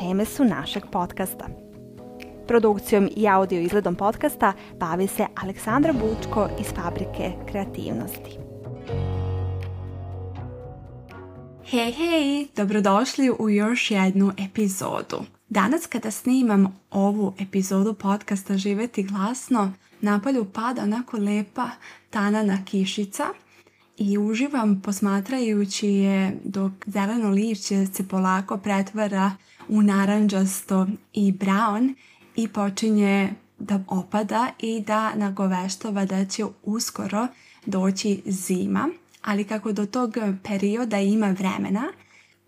teme su našeg podcasta. Produkcijom i audio izgledom podcasta bavi se Aleksandra Bučko iz Fabrike kreativnosti. Hej, hej, dobrodošli u još jednu epizodu. Danas kada snimam ovu epizodu podcasta Živeti glasno, napolju pada onako lepa tanana kišica i uživam posmatrajući je dok zeleno lišće se polako pretvara u naranđasto i brown i počinje da opada i da nagoveštava da će uskoro doći zima, ali kako do tog perioda ima vremena,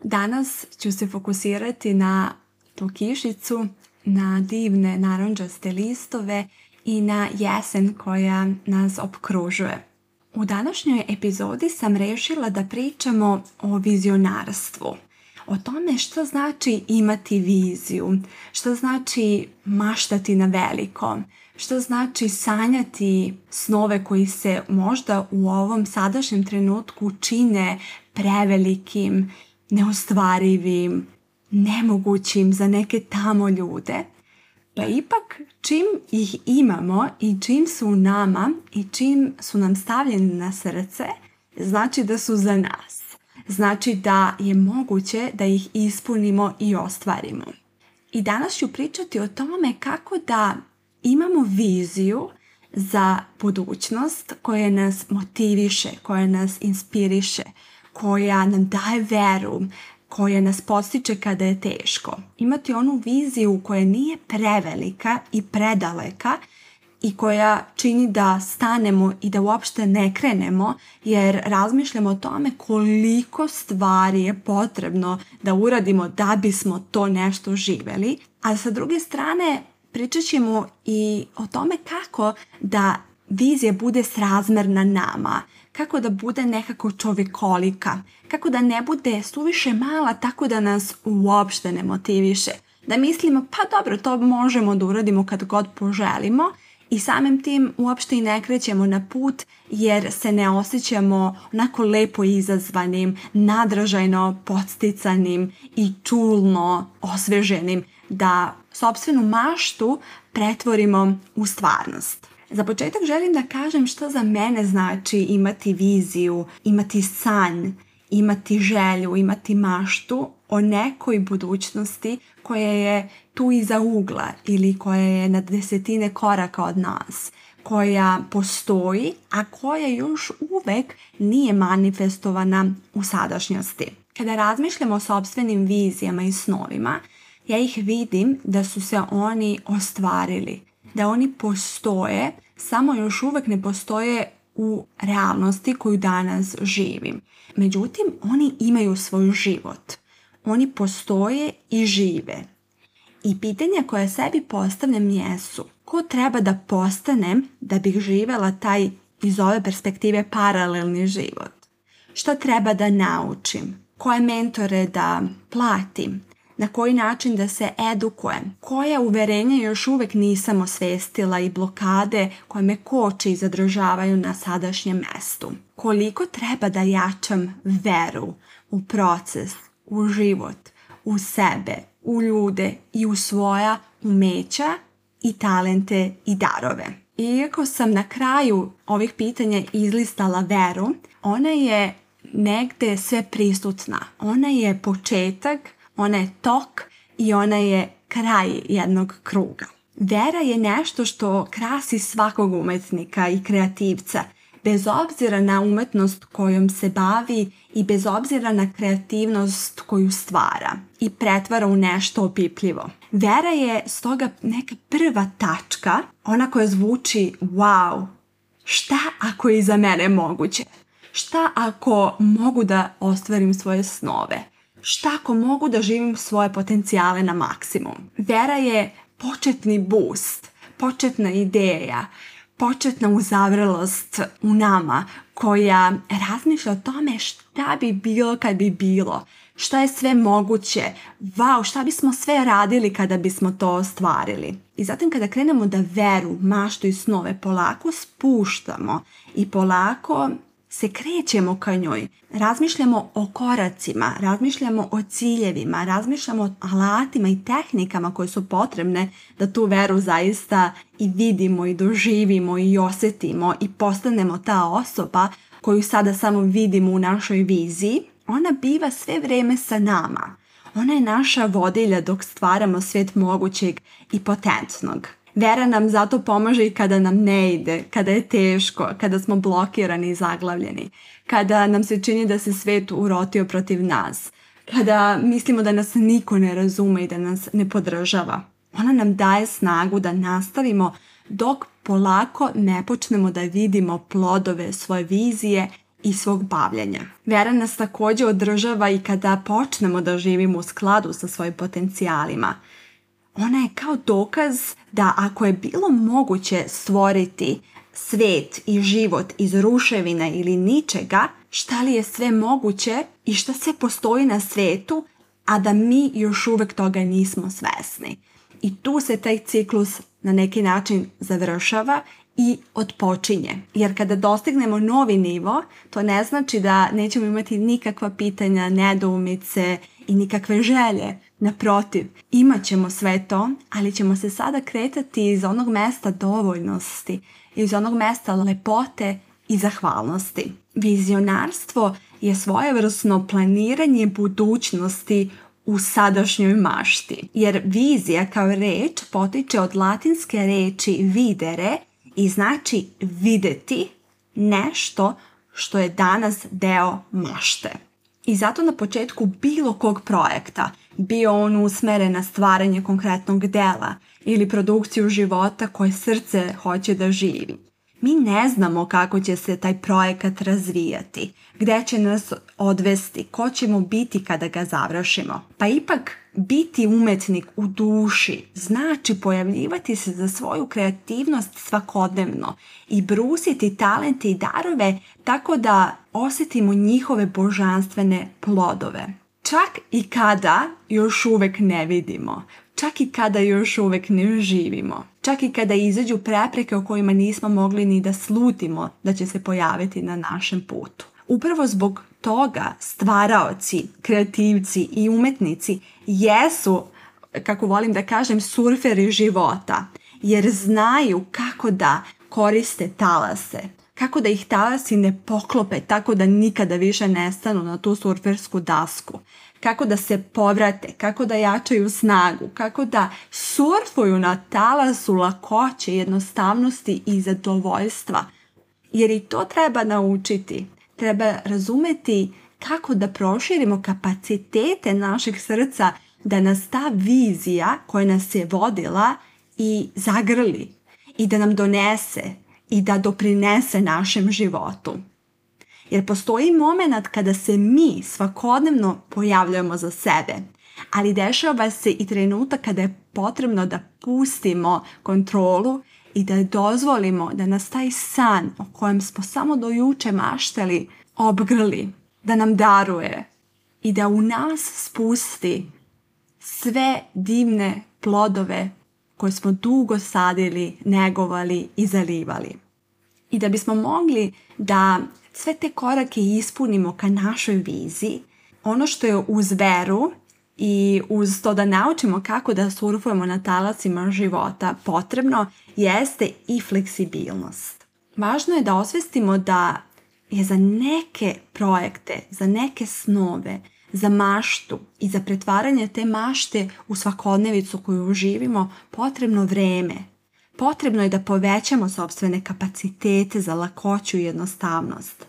danas ću se fokusirati na tu kišicu, na divne naranđaste listove i na jesen koja nas opkružuje. U današnjoj epizodi sam rešila da pričamo o vizionarstvu – o tome što znači imati viziju, što znači maštati na veliko, što znači sanjati snove koji se možda u ovom sadašnjem trenutku čine prevelikim, neostvarivim, nemogućim za neke tamo ljude. Pa ipak čim ih imamo i čim su u nama i čim su nam stavljeni na srce, znači da su za nas. Znači da je moguće da ih ispunimo i ostvarimo. I danas ću pričati o tome kako da imamo viziju za budućnost koja nas motiviše, koja nas inspiriše, koja nam daje veru, koja nas postiče kada je teško. Imati onu viziju koja nije prevelika i predaleka i koja čini da stanemo i da uopšte ne krenemo jer razmišljamo o tome koliko stvari je potrebno da uradimo da bismo to nešto živeli. A sa druge strane pričat ćemo i o tome kako da vizija bude srazmerna nama, kako da bude nekako čovjekolika, kako da ne bude suviše mala tako da nas uopšte ne motiviše da mislimo pa dobro to možemo da uradimo kad god poželimo i samim tim uopšte i ne krećemo na put jer se ne osjećamo onako lepo izazvanim, nadražajno podsticanim i čulno osveženim da sobstvenu maštu pretvorimo u stvarnost. Za početak želim da kažem što za mene znači imati viziju, imati san, imati želju, imati maštu o nekoj budućnosti koja je tu iza ugla ili koja je na desetine koraka od nas, koja postoji, a koja još uvek nije manifestovana u sadašnjosti. Kada razmišljamo o sobstvenim vizijama i snovima, ja ih vidim da su se oni ostvarili, da oni postoje, samo još uvek ne postoje u realnosti koju danas živim. Međutim, oni imaju svoj život. Oni postoje i žive. I pitanja koje sebi postavljam jesu ko treba da postanem da bih živela taj iz ove perspektive paralelni život? Šta treba da naučim? Koje mentore da platim? Na koji način da se edukujem? Koja uverenja još uvek nisam osvestila i blokade koje me koče i zadržavaju na sadašnjem mestu? Koliko treba da jačam veru u proces, u život, u sebe, u ljude i u svoja umeća i talente i darove. Iako sam na kraju ovih pitanja izlistala veru, ona je negde sve prisutna. Ona je početak, ona je tok i ona je kraj jednog kruga. Vera je nešto što krasi svakog umetnika i kreativca – bez obzira na umetnost kojom se bavi i bez obzira na kreativnost koju stvara i pretvara u nešto opipljivo. Vera je stoga neka prva tačka, ona koja zvuči wow, šta ako je za mene moguće? Šta ako mogu da ostvarim svoje snove? Šta ako mogu da živim svoje potencijale na maksimum? Vera je početni boost, početna ideja, početna uzavrelost u nama koja razmišlja o tome šta bi bilo kad bi bilo, šta je sve moguće, wow, šta bismo sve radili kada bismo to ostvarili. I zatim kada krenemo da veru, maštu i snove polako spuštamo i polako se krećemo ka njoj, razmišljamo o koracima, razmišljamo o ciljevima, razmišljamo o alatima i tehnikama koje su potrebne da tu veru zaista i vidimo i doživimo i osjetimo i postanemo ta osoba koju sada samo vidimo u našoj viziji, ona biva sve vrijeme sa nama. Ona je naša vodilja dok stvaramo svijet mogućeg i potentnog. Vera nam zato pomaže i kada nam ne ide, kada je teško, kada smo blokirani i zaglavljeni, kada nam se čini da se svet urotio protiv nas, kada mislimo da nas niko ne razume i da nas ne podržava. Ona nam daje snagu da nastavimo dok polako ne počnemo da vidimo plodove svoje vizije i svog bavljenja. Vera nas također održava i kada počnemo da živimo u skladu sa svojim potencijalima – ona je kao dokaz da ako je bilo moguće stvoriti svet i život iz ruševina ili ničega, šta li je sve moguće i šta sve postoji na svetu, a da mi još uvijek toga nismo svesni. I tu se taj ciklus na neki način završava i odpočinje. Jer kada dostignemo novi nivo, to ne znači da nećemo imati nikakva pitanja, nedoumice i nikakve želje Naprotiv, imat ćemo sve to, ali ćemo se sada kretati iz onog mesta dovoljnosti, iz onog mesta lepote i zahvalnosti. Vizionarstvo je svojevrsno planiranje budućnosti u sadašnjoj mašti, jer vizija kao reč potiče od latinske reči videre i znači videti nešto što je danas deo mašte. I zato na početku bilo kog projekta – bio on usmeren na stvaranje konkretnog dela ili produkciju života koje srce hoće da živi. Mi ne znamo kako će se taj projekat razvijati, gde će nas odvesti, ko ćemo biti kada ga završimo. Pa ipak biti umetnik u duši znači pojavljivati se za svoju kreativnost svakodnevno i brusiti talente i darove tako da osjetimo njihove božanstvene plodove čak i kada još uvek ne vidimo, čak i kada još uvek ne živimo, čak i kada izađu prepreke o kojima nismo mogli ni da slutimo da će se pojaviti na našem putu. Upravo zbog toga stvaraoci, kreativci i umetnici jesu, kako volim da kažem, surferi života, jer znaju kako da koriste talase, kako da ih talasi ne poklope tako da nikada više nestanu na tu surfersku dasku, kako da se povrate, kako da jačaju snagu, kako da surfuju na talasu lakoće, jednostavnosti i zadovoljstva. Jer i to treba naučiti. Treba razumeti kako da proširimo kapacitete našeg srca da nas ta vizija koja nas je vodila i zagrli i da nam donese i da doprinese našem životu. Jer postoji moment kada se mi svakodnevno pojavljujemo za sebe, ali dešava se i trenutak kada je potrebno da pustimo kontrolu i da dozvolimo da nas taj san o kojem smo samo do juče maštali obgrli, da nam daruje i da u nas spusti sve divne plodove koje smo dugo sadili, negovali i zalivali. I da bismo mogli da sve te korake ispunimo ka našoj viziji, ono što je uz veru i uz to da naučimo kako da surfujemo na talacima života potrebno jeste i fleksibilnost. Važno je da osvestimo da je za neke projekte, za neke snove, za maštu i za pretvaranje te mašte u svakodnevicu koju živimo potrebno vreme, Potrebno je da povećamo sobstvene kapacitete za lakoću i jednostavnost.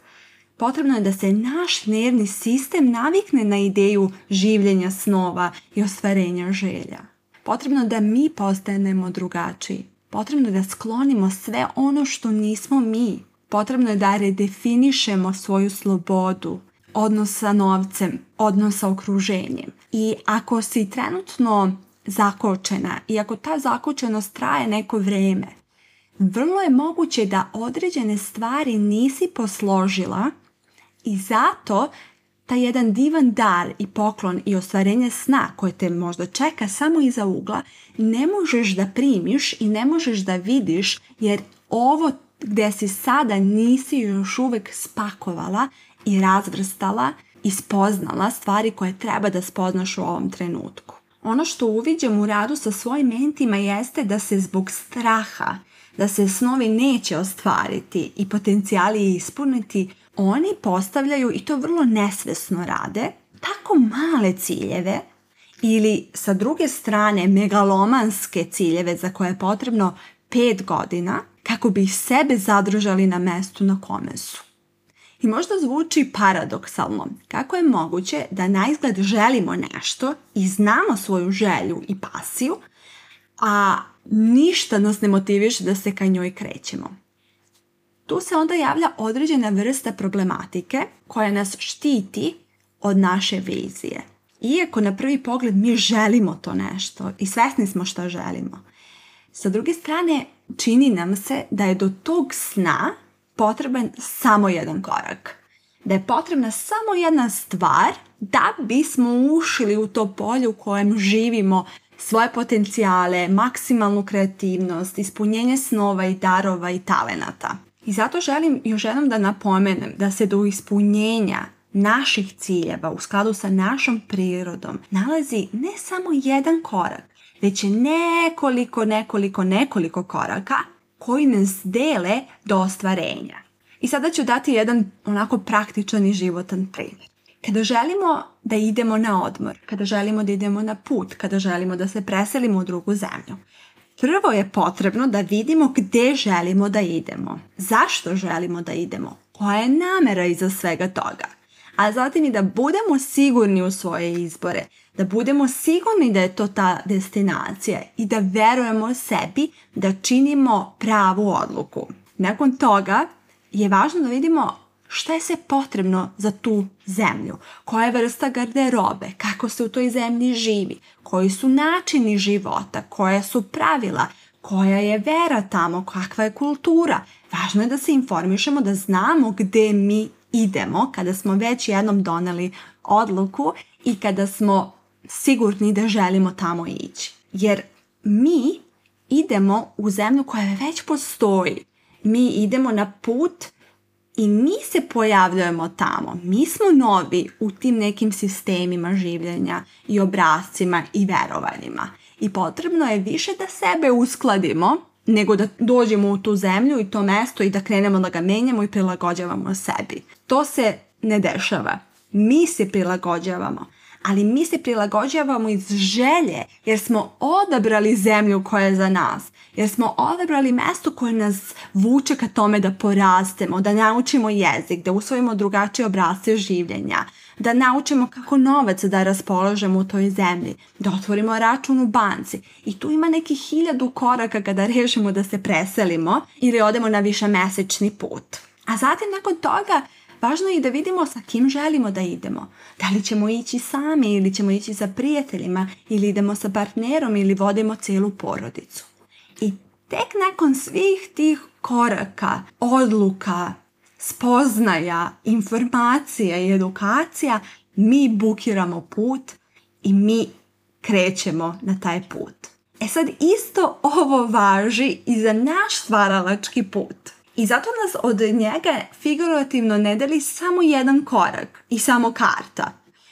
Potrebno je da se naš nervni sistem navikne na ideju življenja snova i ostvarenja želja. Potrebno je da mi postanemo drugačiji. Potrebno je da sklonimo sve ono što nismo mi. Potrebno je da redefinišemo svoju slobodu, odnos sa novcem, odnos sa okruženjem. I ako si trenutno zakočena i ako ta zakočenost traje neko vrijeme, vrlo je moguće da određene stvari nisi posložila i zato taj jedan divan dar i poklon i ostvarenje sna koje te možda čeka samo iza ugla ne možeš da primiš i ne možeš da vidiš jer ovo gdje si sada nisi još uvijek spakovala i razvrstala i spoznala stvari koje treba da spoznaš u ovom trenutku. Ono što uviđam u radu sa svojim mentima jeste da se zbog straha da se snovi neće ostvariti i potencijali ispuniti, oni postavljaju i to vrlo nesvesno rade tako male ciljeve ili sa druge strane megalomanske ciljeve za koje je potrebno 5 godina kako bi sebe zadržali na mestu na kome su. I možda zvuči paradoksalno. Kako je moguće da na izgled želimo nešto i znamo svoju želju i pasiju, a ništa nas ne motiviš da se ka njoj krećemo. Tu se onda javlja određena vrsta problematike koja nas štiti od naše vizije. Iako na prvi pogled mi želimo to nešto i svesni smo što želimo. Sa druge strane, čini nam se da je do tog sna potreben samo jedan korak. Da je potrebna samo jedna stvar da bismo ušli u to polje u kojem živimo svoje potencijale, maksimalnu kreativnost, ispunjenje snova i darova i talenata. I zato želim još jednom da napomenem da se do ispunjenja naših ciljeva u skladu sa našom prirodom nalazi ne samo jedan korak, već je nekoliko, nekoliko, nekoliko koraka koji nas dele do ostvarenja. I sada ću dati jedan onako praktičan i životan primjer. Kada želimo da idemo na odmor, kada želimo da idemo na put, kada želimo da se preselimo u drugu zemlju, prvo je potrebno da vidimo gdje želimo da idemo, zašto želimo da idemo, koja je namera iza svega toga a zatim i da budemo sigurni u svoje izbore, da budemo sigurni da je to ta destinacija i da verujemo sebi da činimo pravu odluku. Nakon toga je važno da vidimo šta je se potrebno za tu zemlju, koja je vrsta garderobe, kako se u toj zemlji živi, koji su načini života, koja su pravila, koja je vera tamo, kakva je kultura. Važno je da se informišemo, da znamo gde mi idemo, kada smo već jednom doneli odluku i kada smo sigurni da želimo tamo ići. Jer mi idemo u zemlju koja već postoji. Mi idemo na put i mi se pojavljujemo tamo. Mi smo novi u tim nekim sistemima življenja i obrazcima i verovanjima. I potrebno je više da sebe uskladimo nego da dođemo u tu zemlju i to mesto i da krenemo da ga menjamo i prilagođavamo sebi. To se ne dešava. Mi se prilagođavamo ali mi se prilagođavamo iz želje jer smo odabrali zemlju koja je za nas, jer smo odabrali mesto koje nas vuče ka tome da porastemo, da naučimo jezik, da usvojimo drugačije obrazce življenja, da naučimo kako novac da raspoložemo u toj zemlji, da otvorimo račun u banci i tu ima neki hiljadu koraka kada rešimo da se preselimo ili odemo na mesečni put. A zatim nakon toga važno je da vidimo sa kim želimo da idemo. Da li ćemo ići sami ili ćemo ići sa prijateljima ili idemo sa partnerom ili vodimo celu porodicu. I tek nakon svih tih koraka, odluka, spoznaja, informacija i edukacija, mi bukiramo put i mi krećemo na taj put. E sad isto ovo važi i za naš stvaralački put. I zato nas od njega figurativno ne deli samo jedan korak i samo karta.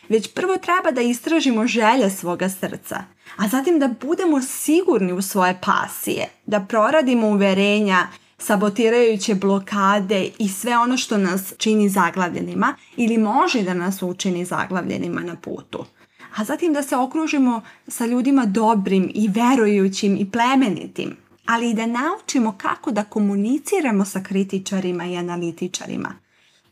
Već prvo treba da istražimo želje svoga srca, a zatim da budemo sigurni u svoje pasije, da proradimo uverenja sabotirajuće blokade i sve ono što nas čini zaglavljenima ili može da nas učini zaglavljenima na putu. A zatim da se okružimo sa ljudima dobrim i verujućim i plemenitim, ali i da naučimo kako da komuniciramo sa kritičarima i analitičarima,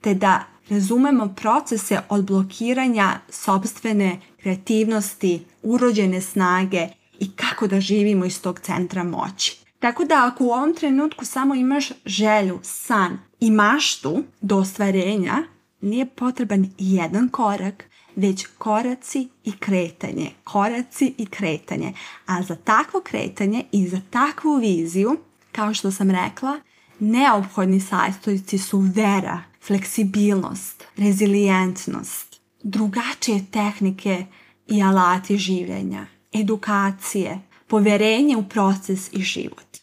te da razumemo procese od blokiranja sobstvene kreativnosti, urođene snage i kako da živimo iz tog centra moći. Tako da ako u ovom trenutku samo imaš želju, san i maštu do ostvarenja, nije potreban jedan korak, već koraci i kretanje, koraci i kretanje. A za takvo kretanje i za takvu viziju, kao što sam rekla, neophodni sastojci su vera, fleksibilnost, rezilijentnost, drugačije tehnike i alati življenja, edukacije, poverenje u proces i život.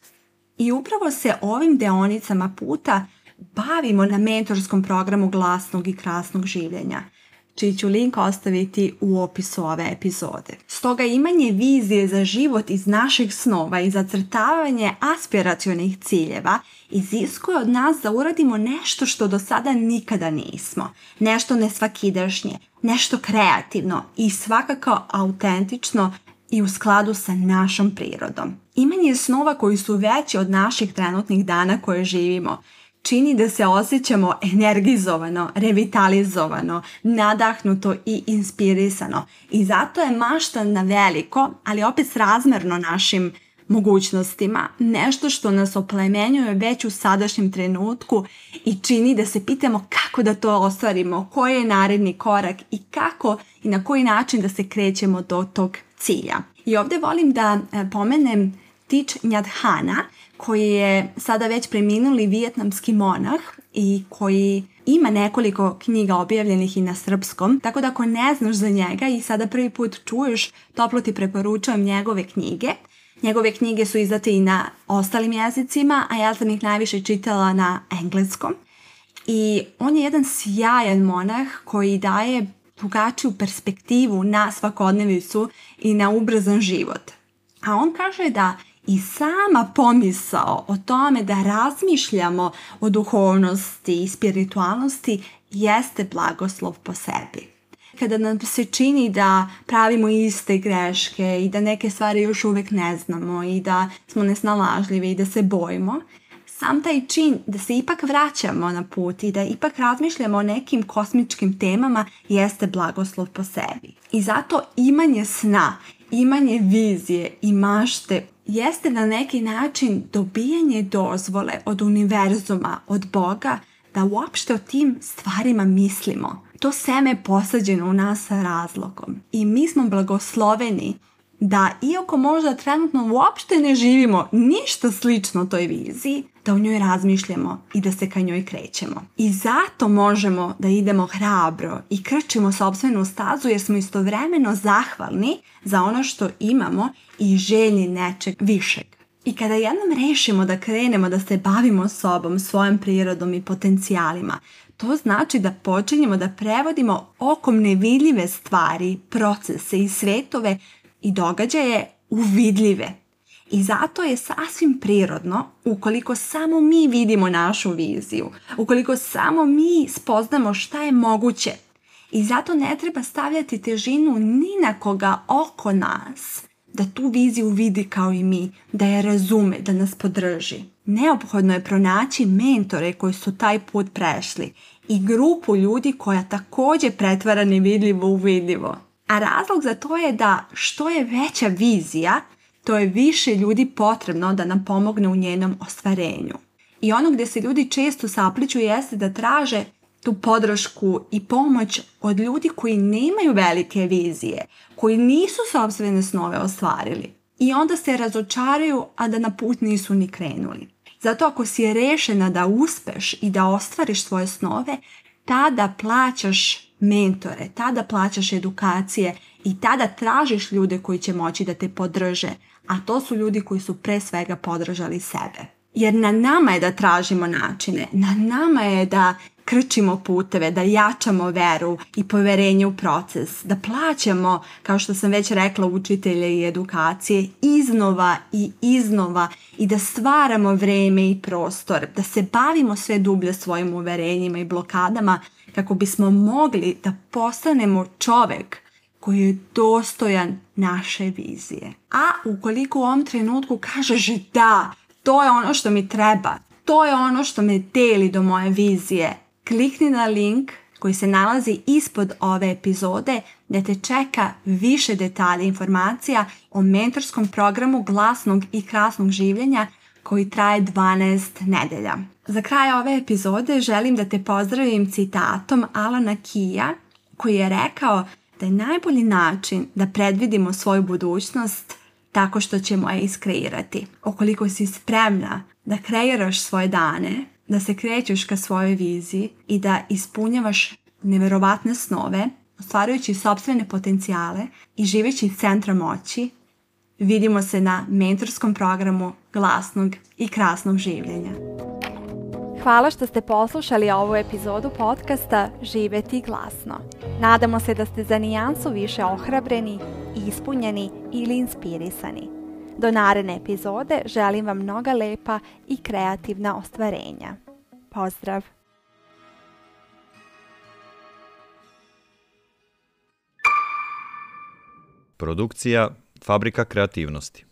I upravo se ovim deonicama puta bavimo na mentorskom programu glasnog i krasnog življenja, čiji ću link ostaviti u opisu ove epizode. Stoga imanje vizije za život iz naših snova i zacrtavanje aspiracionih ciljeva iziskuje od nas da uradimo nešto što do sada nikada nismo, nešto nesvakidašnje, nešto kreativno i svakako autentično i u skladu sa našom prirodom. Imanje snova koji su veći od naših trenutnih dana koje živimo čini da se osjećamo energizovano, revitalizovano, nadahnuto i inspirisano. I zato je maštan na veliko, ali opet razmerno našim mogućnostima, nešto što nas oplemenjuje već u sadašnjem trenutku i čini da se pitamo kako da to ostvarimo, koji je naredni korak i kako i na koji način da se krećemo do tog cilja. I ovdje volim da e, pomenem Tič Njadhana, koji je sada već preminuli vijetnamski monah i koji ima nekoliko knjiga objavljenih i na srpskom, tako da ako ne znaš za njega i sada prvi put čuješ, toplo ti preporučujem njegove knjige. Njegove knjige su izdate i na ostalim jezicima, a ja sam ih najviše čitala na engleskom. I on je jedan sjajan monah koji daje drugačiju perspektivu na svakodnevicu i na ubrzan život. A on kaže da i sama pomisao o tome da razmišljamo o duhovnosti i spiritualnosti jeste blagoslov po sebi. Kada nam se čini da pravimo iste greške i da neke stvari još uvijek ne znamo i da smo nesnalažljivi i da se bojimo, sam taj čin da se ipak vraćamo na put i da ipak razmišljamo o nekim kosmičkim temama jeste blagoslov po sebi. I zato imanje sna, imanje vizije i mašte jeste na neki način dobijanje dozvole od univerzuma, od Boga, da uopšte o tim stvarima mislimo. To seme je posađeno u nas sa razlogom i mi smo blagosloveni da iako možda trenutno uopšte ne živimo ništa slično toj viziji, da o njoj razmišljamo i da se ka njoj krećemo. I zato možemo da idemo hrabro i krčimo sobstvenu stazu jer smo istovremeno zahvalni za ono što imamo i želji nečeg višeg. I kada jednom rešimo da krenemo da se bavimo sobom, svojom prirodom i potencijalima, to znači da počinjemo da prevodimo okom nevidljive stvari, procese i svetove i događaje uvidljive. I zato je sasvim prirodno ukoliko samo mi vidimo našu viziju, ukoliko samo mi spoznamo šta je moguće. I zato ne treba stavljati težinu ni na koga oko nas da tu viziju vidi kao i mi, da je razume, da nas podrži. Neophodno je pronaći mentore koji su taj put prešli i grupu ljudi koja također pretvara nevidljivo u vidljivo. A razlog za to je da što je veća vizija, to je više ljudi potrebno da nam pomogne u njenom ostvarenju. I ono gdje se ljudi često sapliču jeste da traže tu podršku i pomoć od ljudi koji nemaju velike vizije, koji nisu sobstvene snove ostvarili i onda se razočaraju, a da na put nisu ni krenuli. Zato ako si rešena da uspeš i da ostvariš svoje snove, tada plaćaš mentore, tada plaćaš edukacije i tada tražiš ljude koji će moći da te podrže, a to su ljudi koji su pre svega podržali sebe. Jer na nama je da tražimo načine, na nama je da krčimo puteve, da jačamo veru i poverenje u proces, da plaćamo, kao što sam već rekla, učitelje i edukacije iznova i iznova i da stvaramo vreme i prostor, da se bavimo sve dublje svojim uverenjima i blokadama kako bismo mogli da postanemo čovek koji je dostojan naše vizije. A ukoliko u ovom trenutku kažeš da, to je ono što mi treba, to je ono što me deli do moje vizije, klikni na link koji se nalazi ispod ove epizode da te čeka više detalja informacija o mentorskom programu glasnog i krasnog življenja koji traje 12 nedelja. Za kraj ove epizode želim da te pozdravim citatom Alana Kija koji je rekao da je najbolji način da predvidimo svoju budućnost tako što ćemo je iskreirati. Okoliko si spremna da kreiraš svoje dane, da se krećeš ka svojoj viziji i da ispunjavaš neverovatne snove, ostvarujući sobstvene potencijale i živeći centra moći, vidimo se na mentorskom programu glasnog i krasnog življenja. Hvala što ste poslušali ovu epizodu podcasta Živeti glasno. Nadamo se da ste za nijansu više ohrabreni, ispunjeni ili inspirisani. Do naredne epizode želim vam mnoga lepa i kreativna ostvarenja. Pozdrav! Produkcija Fabrika kreativnosti